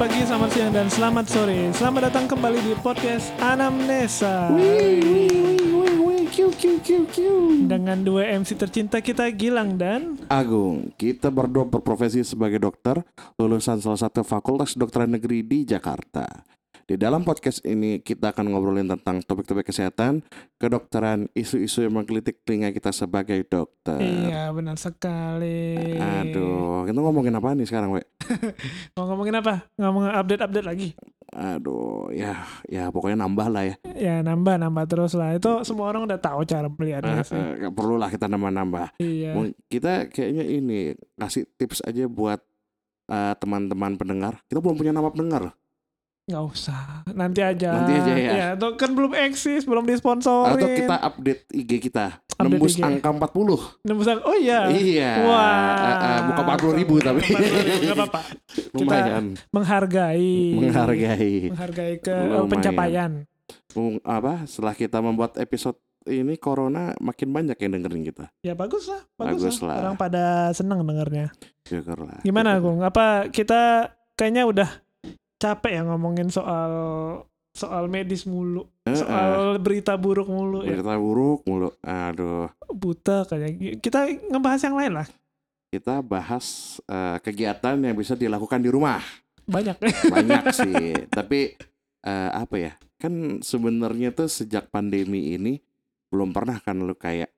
Pagi, selamat siang, dan selamat sore. Selamat datang kembali di podcast Anamnesa. Dengan dua MC tercinta kita, Gilang dan Agung, kita berdua berprofesi sebagai dokter, lulusan salah satu fakultas kedokteran negeri di Jakarta. Di dalam podcast ini kita akan ngobrolin tentang topik-topik kesehatan, kedokteran, isu-isu yang menggelitik telinga kita sebagai dokter. Iya, benar sekali. Aduh, kita ngomongin apa nih sekarang, we? Mau ngomongin apa? Ngomong update-update lagi? Aduh, ya, ya pokoknya nambah lah ya. Ya, nambah-nambah terus lah. Itu semua orang udah tahu cara Eh, melihatnya sih. eh, nggak perlu lah kita nambah-nambah. Iya. Kita kayaknya ini kasih tips aja buat eh, teman-teman pendengar. Kita belum punya nama pendengar. Nggak usah. Nanti aja. Nanti aja ya. Ya, itu kan belum eksis, belum disponsorin. Atau kita update IG kita. Update Nembus IG. angka 40. Nembusan, oh iya. Iya. Wah. Eh, eh, bukan 40 ribu tapi. 40.000, nggak apa-apa. Lumayan. Menghargai. Menghargai. Menghargai ke Lumayan. pencapaian. Apa setelah kita membuat episode ini corona makin banyak yang dengerin kita. Ya bagus lah, bagus, Bagus lah. lah. Orang pada senang dengernya. Syukurlah. Gimana, Syukur. Gung? Apa kita kayaknya udah capek ya ngomongin soal soal medis mulu, soal berita buruk mulu ya. berita buruk mulu. Aduh. Buta kayak kita ngebahas yang lain lah. Kita bahas eh, kegiatan yang bisa dilakukan di rumah. Banyak. Banyak sih. Tapi eh, apa ya? Kan sebenarnya tuh sejak pandemi ini belum pernah kan lu kayak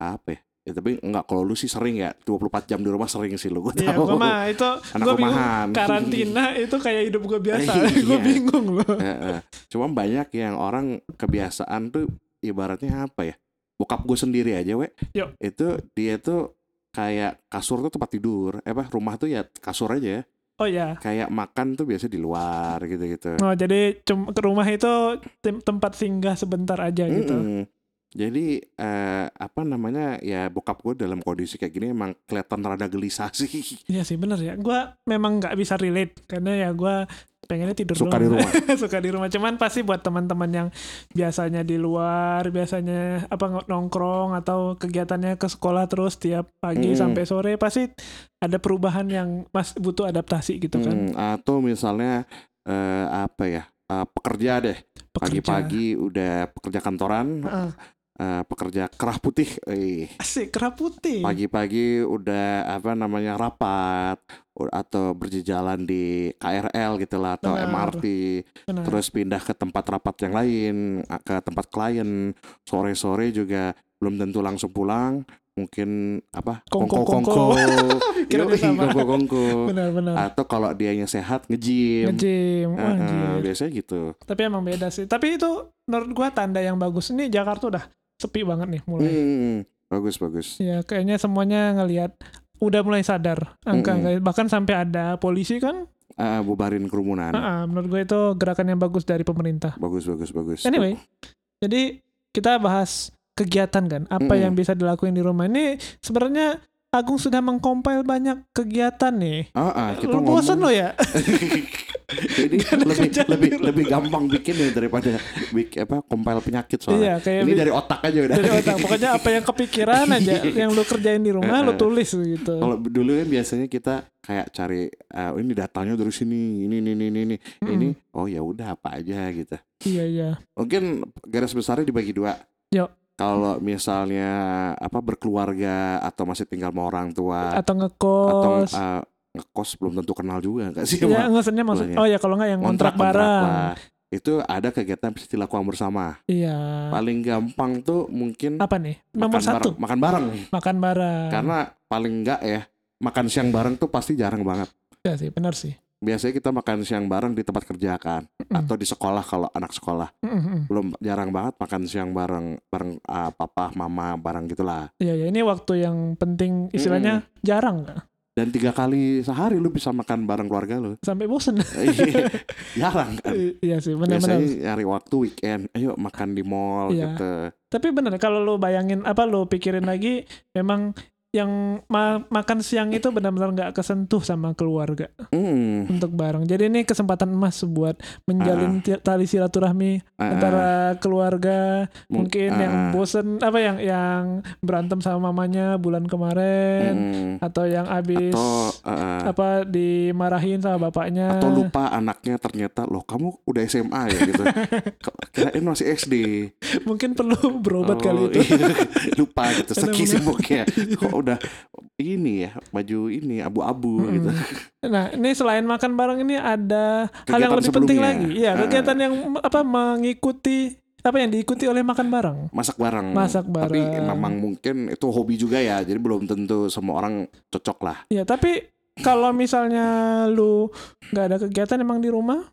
apa ya? Ya, tapi enggak kalau lu sih sering ya 24 jam di rumah sering sih lu gue Iya, tahu. gua mah itu Anak gua bingung. rumahan. Karantina itu kayak hidup gue biasa. Iya. gue bingung loh. Heeh. Cuma banyak yang orang kebiasaan tuh ibaratnya apa ya? Bokap gue sendiri aja, we. Yuk. Itu dia tuh kayak kasur tuh tempat tidur. Eh apa rumah tuh ya kasur aja. Oh ya. Kayak makan tuh biasa di luar gitu-gitu. Oh jadi ke rumah itu tem- tempat singgah sebentar aja gitu. Jadi eh, apa namanya ya bokap gue dalam kondisi kayak gini emang kelihatan rada gelisah sih. Iya sih bener ya. Gua memang nggak bisa relate karena ya gua pengennya tidur Suka doang. di rumah. suka di rumah. Cuman pasti buat teman-teman yang biasanya di luar, biasanya apa nongkrong atau kegiatannya ke sekolah terus tiap pagi Mm. sampai sore pasti ada perubahan yang mas butuh adaptasi gitu kan. Hmm, atau misalnya eh, apa ya? eh, pekerja deh. Pagi-pagi udah pekerja kantoran, Heeh. Eh, pekerja kerah putih. Eh, Asik kerah putih. pagi-pagi udah apa namanya rapat atau berjalan di KRL gitu lah atau Benar. MRT Benar. terus pindah ke tempat rapat yang lain ke tempat klien sore-sore juga belum tentu langsung pulang mungkin apa Yoi, sama. kongko-kongko Benar-benar. atau kalau dianya sehat nge-gym Nge-gym. Eh, Wah, eh, anjir. biasanya gitu Tapi emang beda sih. Tapi itu menurut gua tanda yang bagus. Ini Jakarta udah sepi banget nih mulai. Hmm, bagus bagus Ya kayaknya semuanya ngelihat udah mulai sadar angka-angka bahkan sampai ada polisi kan. Ah, bubarin kerumunan Ah, ah, menurut gue itu gerakan yang bagus dari pemerintah. bagus bagus bagus Anyway, jadi kita bahas kegiatan kan, apa Mm-mm. yang bisa dilakuin di rumah. Ini sebenarnya Agung sudah mengcompile banyak kegiatan nih. Ah, ah, kita Lu bosan lo ya? Jadi lebih lebih lebih gampang bikin ya daripada bik apa compile penyakit soalnya. iya, kayak Ini dari otak aja udah. dari otak. Pokoknya apa yang kepikiran aja, yang lu kerjain di rumah lu Eh, eh. tulis gitu. Kalau dulu kan biasanya kita kayak cari eh, ini datanya dari sini, ini ini ini ini ini. Mm-mm. Ini oh ya udah apa aja gitu. Iya iya. Mungkin garis besarnya dibagi dua. Yuk. Kalau misalnya apa berkeluarga atau masih tinggal sama orang tua Atau atau ngekos. eh, ngekos belum tentu kenal juga enggak sih Iya, sama ngosennya maksud. Maksudnya. Oh ya kalau nggak yang kontrak bareng. lah. Itu ada kegiatan bisa dilakukan bersama. Iya. Paling gampang tuh mungkin Apa nih? Nomor makan satu, bareng, makan bareng. makan bareng. Karena paling enggak ya, makan siang bareng tuh pasti jarang banget. Ya sih, benar sih. Biasanya kita makan siang bareng di tempat kerja kan, Mm. atau di sekolah kalau anak sekolah. Mm-mm. Belum jarang banget makan siang bareng, bareng ah, papa, mama, bareng gitulah. Iya, ya ini waktu yang penting istilahnya jarang nggak? Dan tiga kali sehari lu bisa makan bareng keluarga lu. sampai bosen. Iya, jarang kan. iya sih, benar-benar. Biasanya nyari waktu weekend, ayo makan di mall Iya. gitu. Tapi benar kalau lu bayangin apa lu pikirin lagi, memang yang ma- makan siang itu benar-benar nggak kesentuh sama keluarga Hmm. untuk bareng. Jadi ini kesempatan emas buat menjalin ti- tali silaturahmi Ah, ah. antara keluarga Mung- mungkin ah, yang ah. bosen apa yang yang berantem sama mamanya bulan kemarin Hmm. atau yang habis Atau Uh, apa dimarahin sama bapaknya. atau lupa anaknya ternyata loh kamu udah SMA ya gitu kirain masih SD Mungkin perlu berobat Oh, kali itu. iya. lupa gitu saking sibuknya kok udah ini ya baju ini abu-abu Mm-mm. gitu Nah, ini selain makan bareng ini ada hal yang Kegiatan lebih penting lagi. Iya, Ah. kegiatan yang apa mengikuti apa yang diikuti oleh makan bareng. masak bareng Masak tapi bareng. memang mungkin itu hobi juga ya jadi belum tentu semua orang cocok lah Ya, tapi kalau misalnya lu nggak ada kegiatan emang di rumah,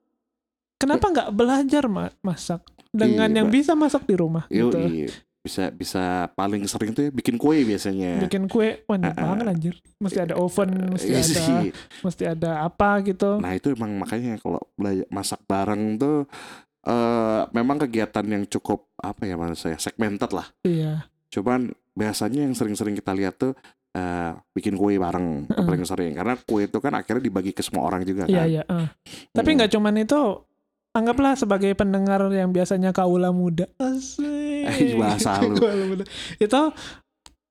kenapa nggak belajar ma- masak dengan Iya, yang bisa masak di rumah? Yo, gitu. Bisa bisa paling sering tuh ya bikin kue biasanya Bikin kue, wah Ah, ah. banget anjir. Mesti ada oven, mesti Iya ada, sih. mesti ada apa gitu. Nah itu emang makanya kalau belajar masak bareng tuh eh memang kegiatan yang cukup apa ya mas saya segmented lah. Iya, Cuman biasanya yang sering-sering kita lihat tuh eh bikin kue bareng Heeh. paling sering karena kue itu kan akhirnya dibagi ke semua orang juga iya, kan. iya. ah. Tapi Mm. nggak cuman itu. Anggaplah sebagai pendengar yang biasanya kaula muda. Asik. Eh, bahasa lu. Itu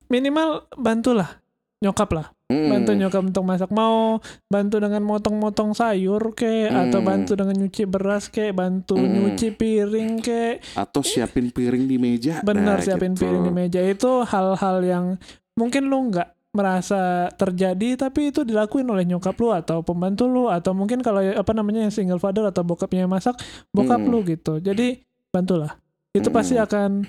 minimal bantulah nyokap lah. Mm. bantu nyokap untuk masak mau bantu dengan motong-motong sayur ke atau Hmm. bantu dengan nyuci beras ke bantu Hmm. nyuci piring ke Atau siapin piring di meja. bener Nah, siapin gitu. piring di meja itu hal-hal yang mungkin lu nggak merasa terjadi tapi itu dilakuin oleh nyokap lu atau pembantu lu atau mungkin kalau apa namanya yang single father atau bokapnya yang masak bokap Hmm. lu gitu jadi bantulah itu pasti akan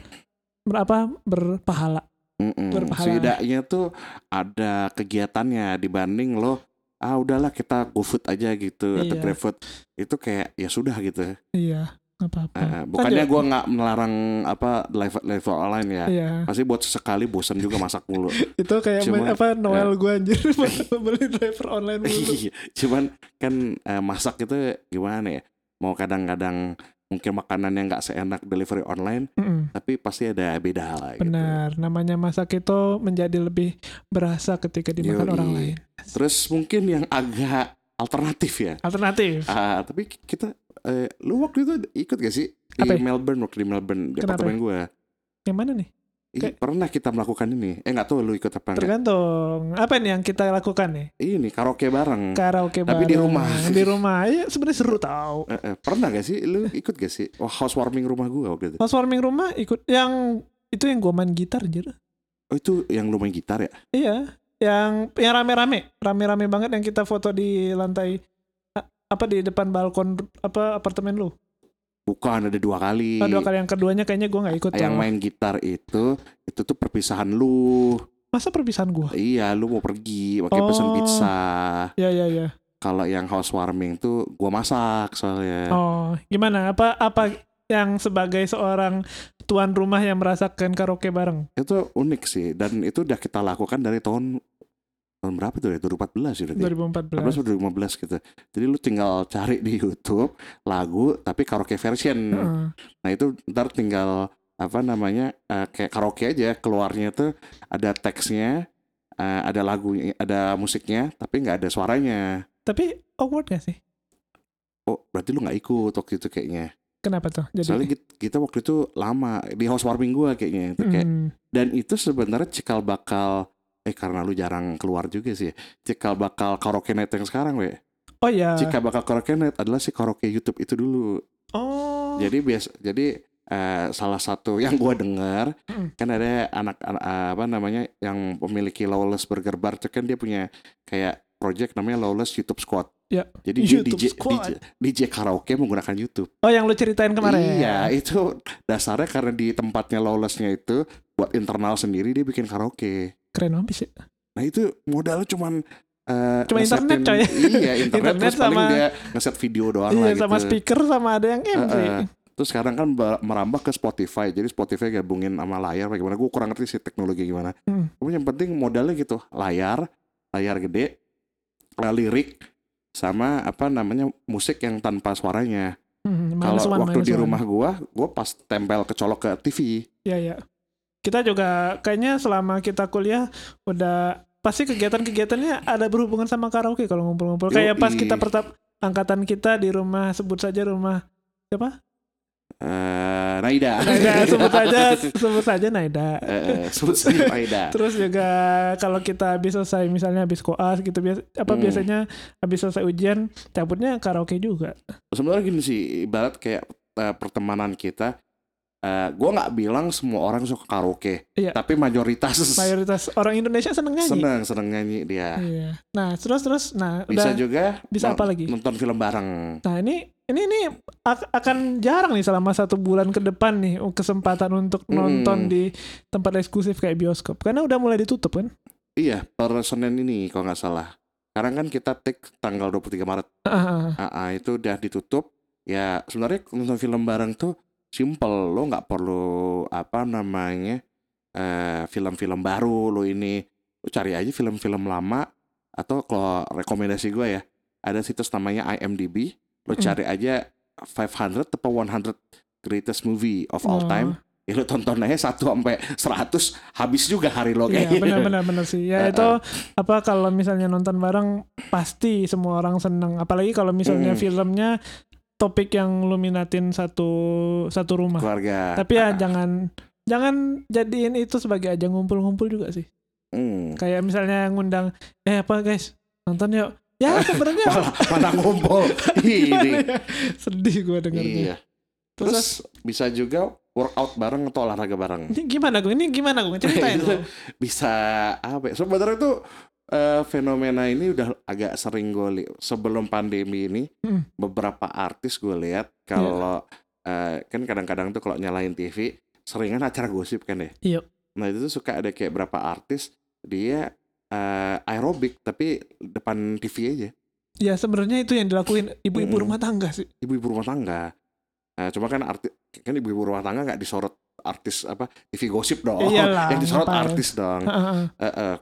berapa berpahala Mm-mm. berpahala. Setidaknya tuh ada kegiatannya dibanding lo ah udahlah kita GoFood aja gitu atau Iya. GrabFood itu kayak ya sudah gitu. iya apa-apa Eh, bukannya Kan gua nggak melarang apa live live online ya. iya Pasti buat sesekali bosan juga masak mulu. itu kayak Cuma- main apa Noel gue anjir beli driver online dulu Iya, Cuman kan eh, masak itu gimana ya? Mau kadang-kadang mungkin makanan yang nggak seenak delivery online, Mm-mm, tapi pasti ada beda lah. gitu. benar namanya masak itu menjadi lebih berasa ketika dimakan Yoi. orang lain Terus mungkin yang agak alternatif ya. alternatif Ah, tapi kita eh, lu waktu itu ikut gak sih di Apa ya? Melbourne waktu di Melbourne di Kenapa apartemen gue? yang mana nih Ih, Kayak- pernah kita melakukan ini. Eh nggak tahu lu ikut apa enggak? tergantung apa nih yang kita lakukan nih Ini karaoke bareng. karaoke Hmm. Tapi di bareng. rumah. di rumah iya sebenarnya seru tau Eh, eh, pernah gak sih lu ikut gak sih? Oh, housewarming rumah gue waktu itu. housewarming rumah ikut yang itu yang gue main gitar anjir Oh itu yang lu main gitar ya? iya yang yang rame-rame rame-rame banget yang kita foto di lantai apa di depan balkon apa apartemen lu Bukan ada dua kali. Oh, dua kali yang keduanya kayaknya gue nggak ikut Yang main gitar itu itu tuh perpisahan lu. masa perpisahan gue Iya, lu mau pergi pakai pesan Oh. pizza. ya ya ya Kalau yang housewarming tuh gua masak soalnya. oh gimana apa apa yang sebagai seorang tuan rumah yang merasakan karaoke bareng Itu unik sih dan itu udah kita lakukan dari tahun tahun berapa tuh ya? 2014 ya berarti. 2014 14 atau 2015 gitu. Jadi lu tinggal cari di YouTube lagu tapi karaoke version. Heeh. Nah itu ntar tinggal apa namanya eh, kayak karaoke aja keluarnya tuh ada teksnya, eh, ada lagu, ada musiknya tapi nggak ada suaranya. tapi awkward gak sih Oh berarti lu nggak ikut waktu itu kayaknya. kenapa tuh jadi Soalnya kita, kita waktu itu lama di housewarming gua kayaknya itu kayak Hmm, dan itu sebenarnya cikal bakal eh karena lu jarang keluar juga sih. Cikal bakal karaoke night yang sekarang, we. oh ya Cikal bakal karaoke night adalah si karaoke YouTube itu dulu. oh Jadi biasa jadi eh, salah satu yang gua dengar Mm. kan ada anak, anak apa namanya yang memiliki Lawless Burger Bar itu kan dia punya kayak project namanya Lawless YouTube Squad. Ya. Jadi YouTube DJ, Squad. DJ DJ karaoke menggunakan YouTube. oh yang lu ceritain kemarin Iya, itu dasarnya karena di tempatnya Lawlessnya itu buat internal sendiri dia bikin karaoke. Keren abis ya Nah itu modalnya cuman eh, Cuma internet, coy. Iya internet, Internet terus sama- dia ngeset video doang iya lah sama gitu. speaker sama ada yang MP Eh, eh. Terus sekarang kan merambah ke Spotify. Jadi Spotify gabungin sama layar bagaimana. Gue kurang ngerti sih teknologi gimana. Hmm. Tapi yang penting modalnya gitu. Layar, layar gede, eh, lirik, sama apa namanya musik yang tanpa suaranya. Hmm, Kalau one, waktu di one. rumah gua, gua pas tempel kecolok ke TV. Iya, iya. Kita juga kayaknya selama kita kuliah udah pasti kegiatan-kegiatannya ada berhubungan sama karaoke kalau ngumpul-ngumpul. Kayak pas kita pertap angkatan kita di rumah sebut saja rumah siapa? Eh, Naida. Naida sebut saja sebut saja Naida. Eh, sebut saja Naida. Terus juga kalau kita habis selesai misalnya habis koas gitu biasa apa Hmm. biasanya habis selesai ujian cabutnya karaoke juga. Sebenarnya gini sih, ibarat kayak eh, pertemanan kita. Eh gue nggak bilang semua orang suka karaoke, Iya. tapi mayoritas Mayoritas orang Indonesia seneng nyanyi. seneng seneng nyanyi dia. Iya. Nah, terus terus nah Bisa udah juga bisa apa lagi? nonton film bareng. Nah, ini ini ini ak- akan jarang nih selama satu bulan ke depan nih kesempatan untuk Hmm. nonton di tempat eksklusif kayak bioskop karena udah mulai ditutup kan. Iya, per Senin ini kalau nggak salah. Sekarang kan kita take tanggal 23 Maret. Ah, Ah, ah, itu udah ditutup. Ya sebenarnya nonton film bareng tuh simple. Lo nggak perlu apa namanya eh, film-film baru. Lo ini lo cari aja film-film lama atau kalau rekomendasi gue ya ada situs namanya IMDb. Lo Mm. cari aja 500 atau 100 greatest movie of all Oh. time. Ya lo tonton aja 1 sampai 100 habis juga hari lo Iya kayaknya. benar-benar benar sih. Ya Ah, itu apa kalau misalnya nonton bareng pasti semua orang seneng. Apalagi kalau misalnya Hmm. filmnya topik yang lu minatin satu satu rumah. keluarga. Tapi ya Ah, jangan jangan jadiin itu sebagai ajang ngumpul-ngumpul juga sih. hmm. Kayak misalnya ngundang eh apa guys nonton yuk. Ya sebenarnya malah ngumpul ini sedih gue dengarnya. iya terus bisa juga workout bareng atau olahraga bareng Ini gimana gue? Ini gimana gue? Ceritain Itu dong. bisa apa ya sebenarnya tuh eh, fenomena ini udah agak sering gue lihat sebelum pandemi ini Hmm. beberapa artis gue lihat kalau eh, kan kadang-kadang tuh kalau nyalain TV seringan acara gosip kan ya Iya. nah itu tuh suka ada kayak berapa artis dia eh, aerobik tapi depan TV aja Ya sebenarnya itu yang dilakuin ibu-ibu Mm-mm. rumah tangga sih. ibu-ibu rumah tangga. Nah, cuma kan artis kan ibu-ibu rumah tangga nggak disorot artis apa TV gosip dong. Iyalah, yang disorot ngapain. artis dong. Heeh, Eh, eh.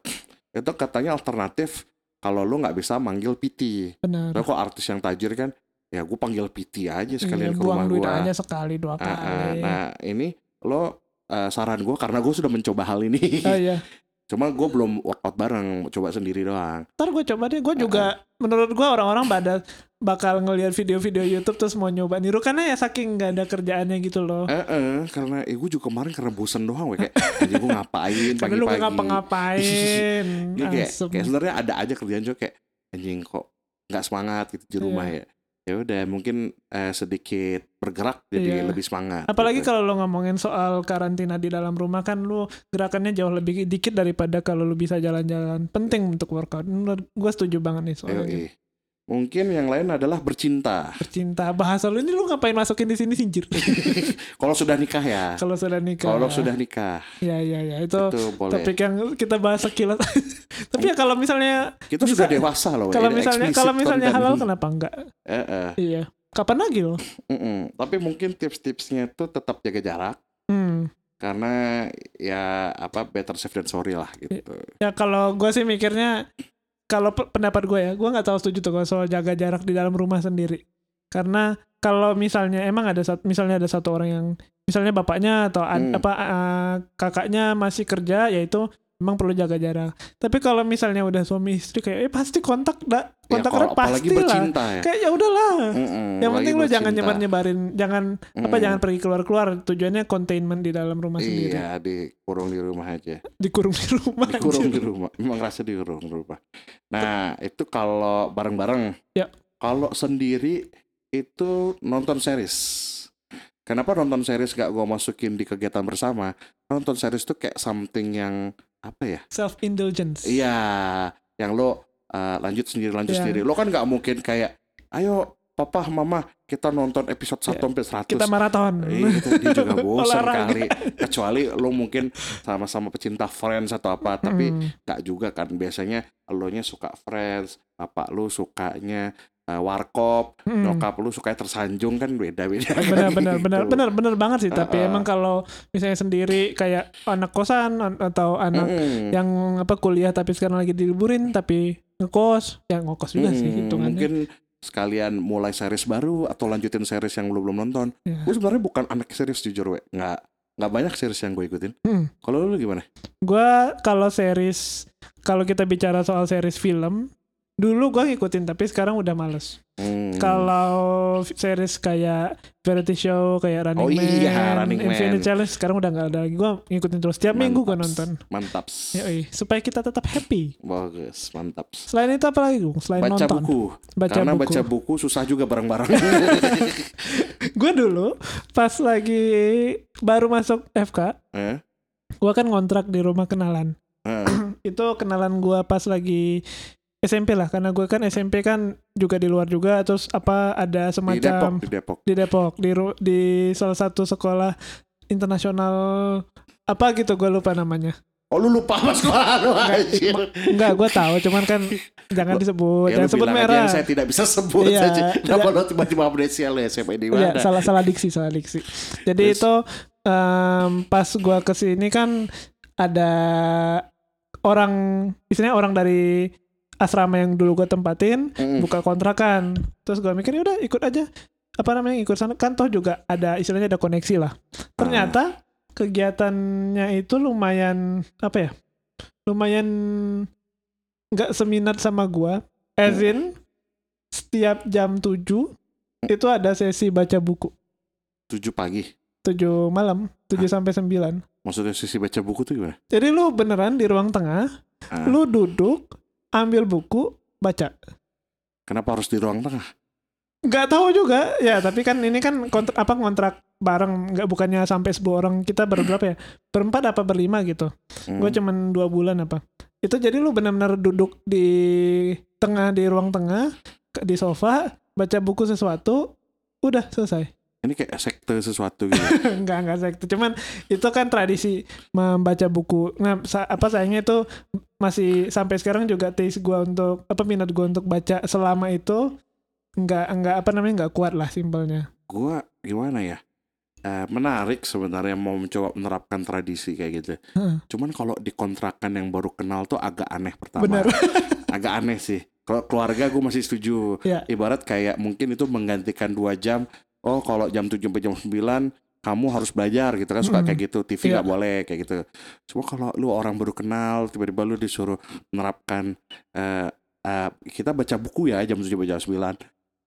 Itu katanya alternatif kalau lu nggak bisa manggil PT. benar. Kok artis yang tajir kan ya gue panggil PT aja sekalian Iya, ke rumah buang gua. aja sekali dua Eh, kali. eh. Nah, ini lo eh, saran gue karena gue sudah mencoba hal ini. Oh iya. Cuma gue belum workout bareng, coba sendiri doang. Ntar gue coba deh. Gue juga menurut gue orang-orang pada bakal ngelihat video-video YouTube terus mau nyoba niru karena ya saking nggak ada kerjaannya gitu loh. Eh, eh, karena eh, gue juga kemarin karena bosen doang, we. kayak anjing gue ngapain lu pagi-pagi. gak ngapa-ngapain. Ini kayak, kayak sebenarnya ada aja kerjaan juga kayak anjing kok nggak semangat gitu di rumah ya. Ya udah mungkin eh, sedikit bergerak jadi Iya. lebih semangat. Apalagi gitu. kalau lo ngomongin soal karantina di dalam rumah kan lu gerakannya jauh lebih dikit daripada kalau lu bisa jalan-jalan. Penting untuk workout. Menurut gue setuju banget nih soalnya. Mungkin yang lain adalah bercinta. Bercinta bahasa lu ini lu ngapain masukin di sini sinjir? Kalau sudah nikah ya. kalau sudah nikah. Kalau sudah nikah Ya ya ya itu itu boleh. topik yang kita bahas sekilas. Tapi ya kalau misalnya Kita bisa- sudah dewasa loh. kalau ini misalnya kalau misalnya content. halal kenapa enggak? Eh, eh. Iya. Kapan lagi loh? Mm-mm. Tapi mungkin tips-tipsnya tuh tetap jaga jarak Hmm. karena ya apa better safe than sorry lah gitu. Ya kalau gue sih mikirnya kalau pe- pendapat gue ya, gue nggak tahu setuju tuh kalau soal jaga jarak di dalam rumah sendiri. Karena kalau misalnya emang ada sat- misalnya ada satu orang yang misalnya bapaknya atau Hmm. apa eh, kakaknya masih kerja, yaitu emang perlu jaga jarak. Tapi kalau misalnya udah suami istri kayak eh pasti kontak dah Ya, kontak erat pasti lah. ya. Kayak ya udahlah. Mm-mm, Yang apalagi penting lu jangan nyebar nyebarin, jangan apa Mm-mm. jangan pergi keluar keluar. Tujuannya containment di dalam rumah sendiri, Iya, dikurung di rumah aja. dikurung di rumah. Dikurung di rumah. Memang rasa dikurung di rumah. Nah, itu kalau bareng-bareng. Ya. Kalau sendiri itu nonton series. Kenapa nonton series gak gue masukin di kegiatan bersama? Nonton series tuh kayak something yang apa ya? Self indulgence. Iya, yang lo uh, lanjut sendiri lanjut Iya. sendiri. Lo kan nggak mungkin kayak, ayo papa mama kita nonton episode 1 Iya. sampai 100 Kita maraton. Iya, itu dia juga bosan kali. Kecuali lo mungkin sama-sama pecinta Friends atau apa, tapi nggak juga kan. Biasanya lo nya suka Friends, bapak lo sukanya uh, Warkop, Hmm. nyokap lo suka tersanjung kan beda-beda. kan benar benar gitu. benar benar benar banget sih tapi Uh-uh. emang kalau misalnya sendiri kayak anak kosan an- atau anak Mm-mm. yang apa kuliah tapi sekarang lagi diliburin tapi ngekos ya ngekos juga sih Mm, hitungannya Mungkin sekalian mulai series baru atau lanjutin series yang lo belum nonton. Ya. Gue sebenarnya bukan anak series jujur, we. Nggak nggak banyak series yang gue ikutin. Hmm. Kalau lu gimana? Gua kalau series kalau kita bicara soal series film dulu gue ngikutin tapi sekarang udah males. Hmm. Kalau series kayak variety show kayak Running Oh Man, iya, Running Man. Infinite Challenge sekarang udah nggak ada lagi. Gue ngikutin terus tiap minggu gue nonton. Mantap. Yoi, supaya kita tetap happy. Bagus, mantap. Selain itu apa lagi Gung? Selain Baca nonton, buku. baca Karena buku. baca buku susah juga bareng-bareng. Gue dulu pas lagi baru masuk FK, eh? gue kan ngontrak di rumah kenalan. Eh. itu kenalan gue pas lagi SMP lah, karena gue kan SMP kan juga di luar juga, terus apa ada Di Depok, semacam di Depok. di Depok di di salah satu sekolah internasional apa gitu gue lupa namanya. Oh lu lupa mas sekolah lu anjir. Enggak, gue tahu, cuman kan jangan disebut, Ya, jangan sebut aja merah. yang saya tidak bisa sebut Iya, aja. Kenapa lu tiba-tiba amnesia lu SMA di Iya, mana? salah salah diksi, salah diksi. Jadi Terus? itu em, pas gua ke sini kan ada orang, istilahnya orang dari asrama yang dulu gue tempatin Mm. buka kontrakan. Terus gua mikir "Ya udah ikut aja. Apa namanya ikut sana kan toh juga ada istilahnya ada koneksi lah. Ternyata kegiatannya itu lumayan apa ya? Lumayan nggak seminat sama gua. As in setiap jam 7 itu ada sesi baca buku. 7 pagi. 7 malam, 7 sampai 9. Maksudnya sisi baca buku tuh gimana? Jadi lu beneran di ruang tengah, Ah, lu duduk, ambil buku, baca. kenapa harus di ruang tengah? Nggak tahu juga, ya tapi kan ini kan kontrak, apa kontrak bareng, nggak bukannya sampai 10 orang kita berberapa ya? Berempat apa berlima gitu. Hmm. Gue cuman dua bulan apa. Itu jadi lu benar-benar duduk di tengah di ruang tengah di sofa baca buku sesuatu, udah selesai. Ini kayak sekte sesuatu gitu. enggak enggak sekte cuman itu kan tradisi membaca buku nah sa- apa sayangnya itu masih sampai sekarang juga taste gua untuk apa minat gua untuk baca selama itu enggak enggak apa namanya enggak kuat lah simpelnya gua gimana ya? Eh, menarik sebenarnya mau mencoba menerapkan tradisi kayak gitu. Heeh. Cuman kalau di kontrakan yang baru kenal tuh agak aneh pertama. benar agak aneh sih. Kalau keluarga gue masih setuju. Iya. Ibarat kayak mungkin itu menggantikan dua jam. Oh kalau jam 7 sampai jam 9 kamu harus belajar gitu kan suka Mm-mm. kayak gitu. TV nggak boleh kayak gitu. Cuma kalau lu orang baru kenal tiba-tiba lu disuruh menerapkan eh eh, kita baca buku ya jam 7 sampai jam 9.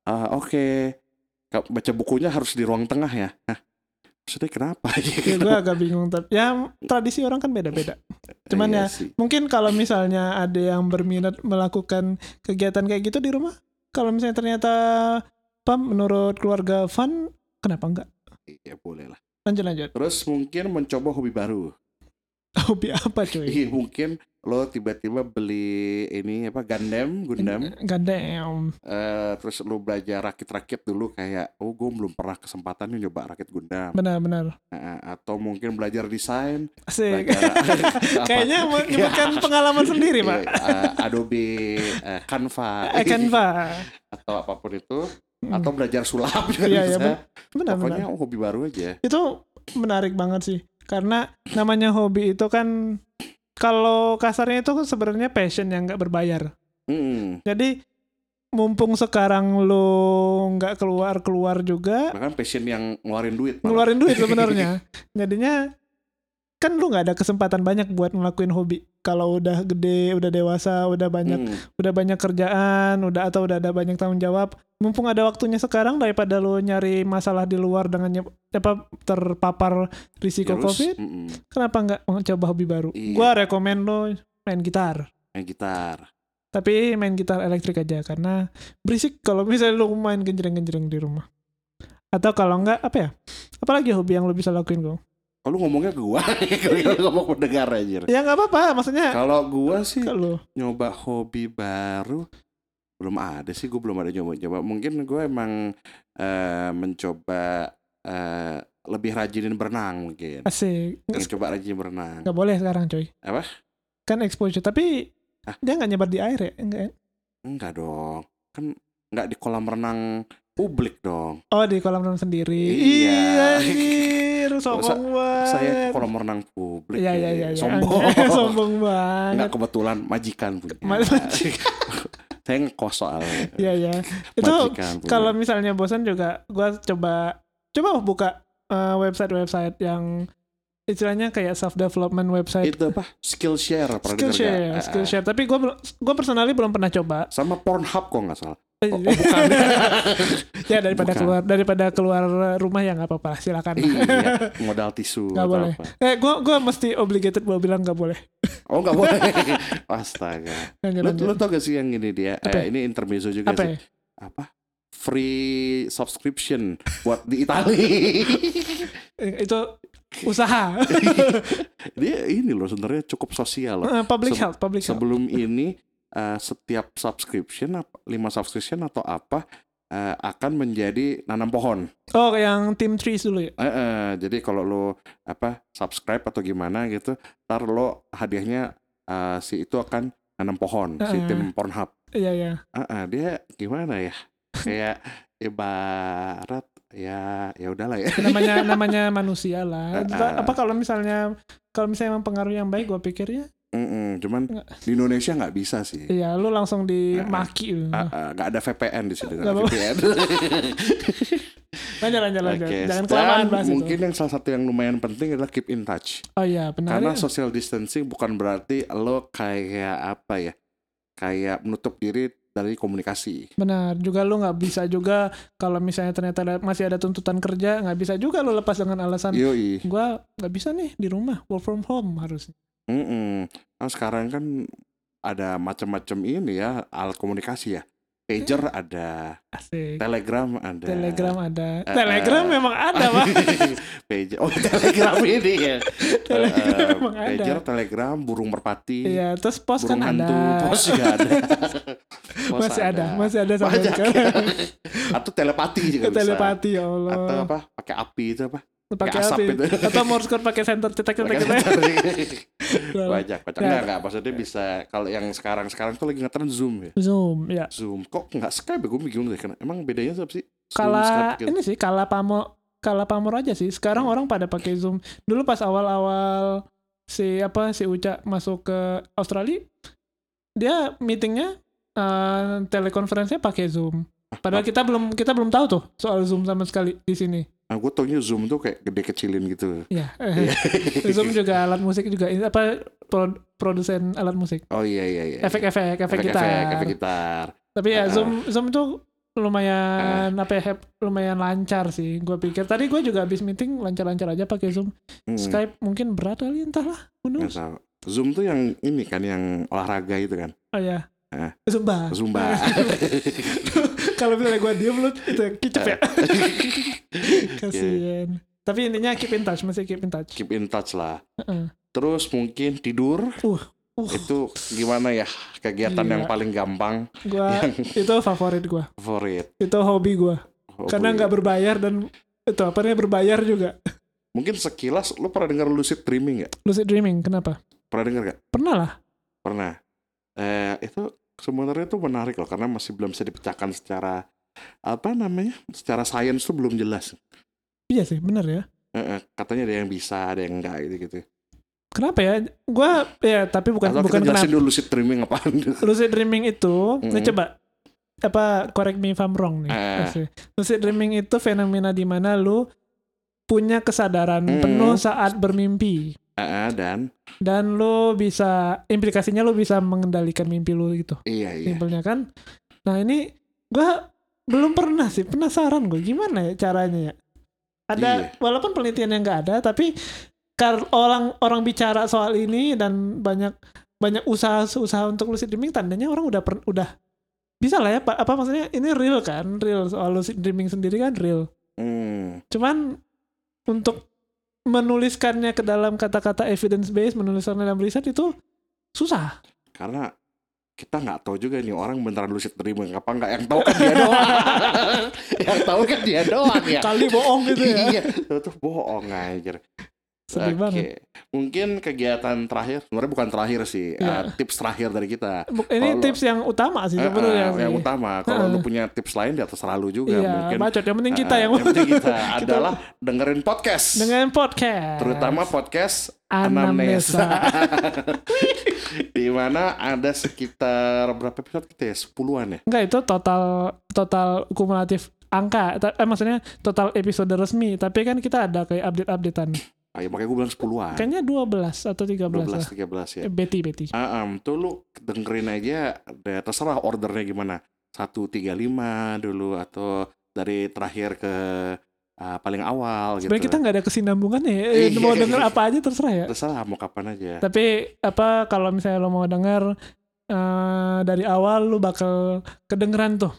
Ah, oke. Ka- Baca bukunya harus di ruang tengah ya. Nah, maksudnya kenapa? ya gue agak bingung tapi ya tradisi orang kan beda-beda cuman Iya ya, sih. mungkin kalau misalnya ada yang berminat melakukan kegiatan kayak gitu di rumah kalau misalnya ternyata apa menurut keluarga fun kenapa enggak Iya boleh lah. lanjut lanjut Terus mungkin mencoba hobi baru. hobi apa cuy Iya mungkin lo tiba-tiba beli ini apa Gundam, Gundam, Gandem. eh, terus lo belajar rakit-rakit dulu kayak oh gue belum pernah kesempatan nih nyoba rakit Gundam, Benar-benar. Eh, atau mungkin belajar desain, Asik. belajar? Kayaknya menyebutkan pengalaman sendiri, Pak. Iya, eh, Adobe eh, Canva, Eh, Canva. atau apa pun itu, Hmm. atau belajar sulap juga Iya, iya, bisa. Benar-benar. Pokoknya hobi baru aja. Itu menarik banget sih. Karena namanya hobi itu kan kalau kasarnya itu sebenarnya passion yang nggak berbayar. Hmm. Jadi mumpung sekarang lo nggak keluar-keluar juga, Bahkan passion yang ngeluarin duit. malah. ngeluarin duit sebenarnya. Jadinya kan lu nggak ada kesempatan banyak buat ngelakuin hobi. Kalau udah gede, udah dewasa, udah banyak Hmm. udah banyak kerjaan, udah atau udah ada banyak tanggung jawab, mumpung ada waktunya sekarang daripada lo nyari masalah di luar dengan apa terpapar risiko Terus, covid, mm-mm, kenapa nggak coba hobi baru? Iya. Gua rekomen lo main gitar, main gitar. tapi main gitar elektrik aja karena berisik kalau misalnya lo main genjreng-genjreng di rumah. Atau kalau nggak apa ya? Apalagi hobi yang lo bisa lakuin kok? Oh, lu ngomongnya ke gua, kalau ngomong pendengar aja. Ya nggak apa-apa, maksudnya Kalau gua sih kalau nyoba hobi baru belum ada sih, gua belum ada nyoba-nyoba. Mungkin gua emang eh, mencoba eh, lebih rajinin berenang mungkin. asik Pengen coba rajin berenang. nggak boleh sekarang coy. Apa? Kan exposure, tapi Ah. dia nggak nyebar di air ya? Enggak. ya? Enggak dong. Kan nggak di kolam renang publik dong. Oh di kolam renang sendiri. Iya. Anjir, sombong banget. Saya kolam renang publik. Iya iya ya. iya. iya. Sombong. sombong banget. Enggak kebetulan majikan punya. Ma- Saya ngekos soalnya. Iya iya. Itu Majikan kalau misalnya bosan juga, gua coba coba buka eh, website-website yang istilahnya kayak self development website. Itu apa? Skillshare pernah Skillshare? Ah, Skillshare. Tapi gue gue personally belum pernah coba. Sama Pornhub kok nggak salah. Oh, bukan. Ya daripada Bukan. keluar daripada keluar rumah ya nggak apa-apa silakan. iya, modal tisu Nggak atau boleh. apa. Eh, gue gue mesti obligated buat bilang nggak boleh. Oh nggak boleh. Astaga. Lanjut, Lu, lanjut. lu tau gak sih yang ini dia? Apa? Eh, ini intermezzo juga Apa? sih. Apa? Free subscription buat di Itali. Eh, Itu usaha. dia ini loh sebenarnya cukup sosial loh. Eh, public Se- health, public health. Sebelum ini eh, setiap subscription apa lima subscription atau apa eh, akan menjadi nanam pohon. Oh, yang tim trees dulu ya. Eh, eh, jadi kalau lo apa subscribe atau gimana gitu, ntar lo hadiahnya eh, si itu akan nanam pohon si Eh. tim Pornhub. Iya, iya. Ah, ah, dia gimana ya? Kayak ibarat ya ya udahlah ya. namanya namanya manusia lah. Apa kalau misalnya kalau misalnya emang pengaruh yang baik, gue pikirnya, Mm-mm, cuman Nggak. di Indonesia nggak bisa sih. iya lu langsung dimaki. nggak ada VPN di sini. nggak. VPN. Lanjut, lanjut, lanjut. Oke, Jangan kelamaan bahas mungkin itu. yang salah satu yang lumayan penting adalah keep in touch. Oh iya, benar. Karena ya. social distancing bukan berarti lo kayak apa ya? Kayak menutup diri dari komunikasi. Benar. Juga lu nggak bisa juga kalau misalnya ternyata ada- masih ada tuntutan kerja, nggak bisa juga lu lepas dengan alasan Yoi. gua nggak bisa nih di rumah work from home harusnya. Mm-mm. Nah, sekarang kan ada macam-macam ini ya alat komunikasi ya. Pager ada, Asik. Telegram ada. Telegram ada. Eh, Telegram eh. memang ada, Pak. Pager. Oh, Telegram ini ya. Telegram Eh, memang ada. Pager, Telegram, burung merpati, Iya, terus pos burung kan hantu, ada. pos juga ada. Pos masih ada. masih ada sampai Banyak. sekarang. Atau telepati juga bisa. Telepati ya Atau Allah. apa? Pakai api itu apa? Pakai asap api. itu. Atau Morse code pakai center Pakai cetak. senter. Banyak, banyak. Ya. Enggak, enggak. Maksudnya bisa kalau yang sekarang-sekarang tuh lagi ngetren Zoom ya. Zoom, ya. Zoom. Kok nggak Skype? ya? Gue bingung deh. Emang bedanya apa sih? Kala gitu. ini sih kala pamor kala pamor aja sih. Sekarang orang pada pakai Zoom. Dulu pas awal-awal si apa si Uca masuk ke Australia, dia meetingnya eh, telekonferensinya pakai Zoom. Padahal kita belum kita belum tahu tuh soal Zoom sama sekali di sini. Nah, gue taunya Zoom tuh kayak gede kecilin gitu. Iya. Iya. Zoom juga alat musik juga ini apa pro- produsen alat musik. Oh iya iya iya. Efek-efek, efek gitar. Efek, efek gitar. Tapi ya Ah. Zoom Zoom itu lumayan apa ya lumayan lancar sih. Gue pikir tadi gue juga habis meeting lancar-lancar aja pakai Zoom. Hmm, Skype mungkin berat kali entahlah. Tahu. Zoom tuh yang ini kan yang olahraga itu kan. Oh ya. Ah. Zumba. Zumba. Kalau misalnya gue diem lu itu kicep ya. Kasian. Tapi intinya keep in touch, masih keep in touch. Keep in touch lah. Heeh. Terus mungkin tidur Uh, uh, itu gimana ya kegiatan Gila. yang paling gampang gua yang itu favorit gue. favorit. Itu hobi gue. Karena nggak berbayar dan itu apa namanya berbayar juga. Mungkin sekilas lu pernah dengar lucid dreaming nggak? Lucid dreaming, kenapa? Pernah dengar nggak? Pernah lah. Pernah. Eh itu sebenarnya tuh menarik loh karena masih belum bisa dipecahkan secara apa namanya? Secara sains tuh belum jelas. Iya sih, bener ya. Katanya ada yang bisa, ada yang enggak gitu-gitu. Kenapa ya? Gua ya tapi bukan Atau bukan kita kenapa. dulu lucid dreaming apaan Lucid dreaming itu, Mm-mm. nah coba apa correct me if I'm wrong nih. Eh. Lucid dreaming itu fenomena di mana lu punya kesadaran Mm. penuh saat bermimpi Eh, dan dan lu bisa implikasinya lu bisa mengendalikan mimpi lu gitu. iya iya. Simpelnya kan. Nah, ini gua belum pernah sih, penasaran gue gimana ya caranya ya. Ada Iya. walaupun penelitian yang nggak ada, tapi kar orang orang bicara soal ini dan banyak banyak usaha-usaha untuk lucid dreaming tandanya orang udah per- udah bisa lah ya Pak. apa maksudnya ini real kan real soal lucid dreaming sendiri kan real Hmm. cuman untuk menuliskannya ke dalam kata-kata evidence based menuliskannya dalam riset itu susah. Karena kita nggak tahu juga nih orang beneran lucid dreaming apa nggak. Yang tahu kan dia doang. Yang tahu kan dia doang ya. Kali bohong gitu ya. Iya. Itu tuh bohong anjir sedih Oke. banget. Mungkin kegiatan terakhir sebenarnya bukan terakhir sih Iya. eh, tips terakhir dari kita. Ini Kalau- tips yang utama sih sebenarnya sih. yang utama. Kalau Heeh. lu punya tips lain di atas selalu juga iya mungkin. bacot yang penting kita eh, yang, yang penting kita adalah dengerin podcast. Dengan podcast. Terutama podcast anamnesa. Di mana ada sekitar berapa episode kita ya? Sepuluhan ya? Enggak itu total total kumulatif angka. Eh, maksudnya total episode resmi. Tapi kan kita ada kayak update updatean Ah, ya, makanya gue bilang 10-an. Kayaknya 12 atau 13 lah. 12 13 ya. Eh, Betty, Betty. Ah, em, tuh lu dengerin aja deh, terserah ordernya gimana. 135 dulu atau dari terakhir ke ah, paling awal gitu. Sebenarnya kita nggak ada kesinambungannya ya. Eh, Iya. Mau denger apa aja terserah ya. terserah mau kapan aja. Tapi apa kalau misalnya lo mau denger eh, dari awal lu bakal kedengeran tuh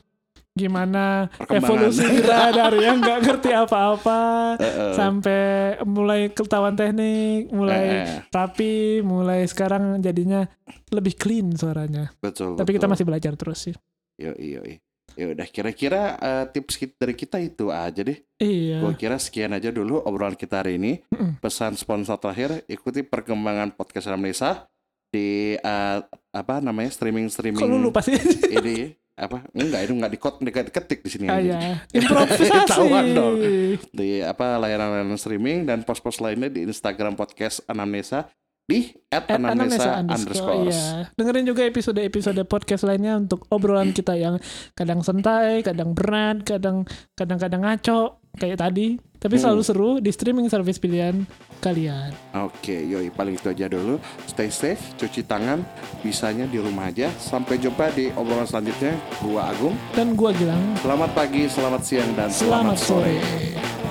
gimana evolusi kita dari yang nggak ngerti apa-apa Heeh. sampai mulai ketahuan teknik, mulai Eh, eh, rapi, mulai sekarang jadinya lebih clean suaranya. betul. Tapi kita betul. masih belajar terus sih. Yo, yo, Ya udah kira-kira eh, tips kita, dari kita itu aja deh. Iya. Gue kira sekian aja dulu obrolan kita hari ini. Mm-mm. Pesan sponsor terakhir, ikuti perkembangan podcast Indonesia di eh, apa namanya streaming streaming Kok lu lupa sih? ini apa enggak itu enggak dikot enggak diketik di sini ah, aja. ya. Improvisasi. Dong. di apa layanan-layanan streaming dan post-post lainnya di Instagram podcast Anamnesa di At Anamnesa underscore, iya. Dengerin juga episode-episode podcast lainnya untuk obrolan kita yang kadang santai, kadang berat, kadang kadang-kadang ngaco kayak tadi. Tapi Hmm. selalu seru di streaming service pilihan kalian. Oke, yoi paling itu aja dulu. Stay safe, cuci tangan, bisanya di rumah aja. Sampai jumpa di obrolan selanjutnya. Gua Agung. Dan gua bilang Selamat pagi, selamat siang, dan selamat sore. sore.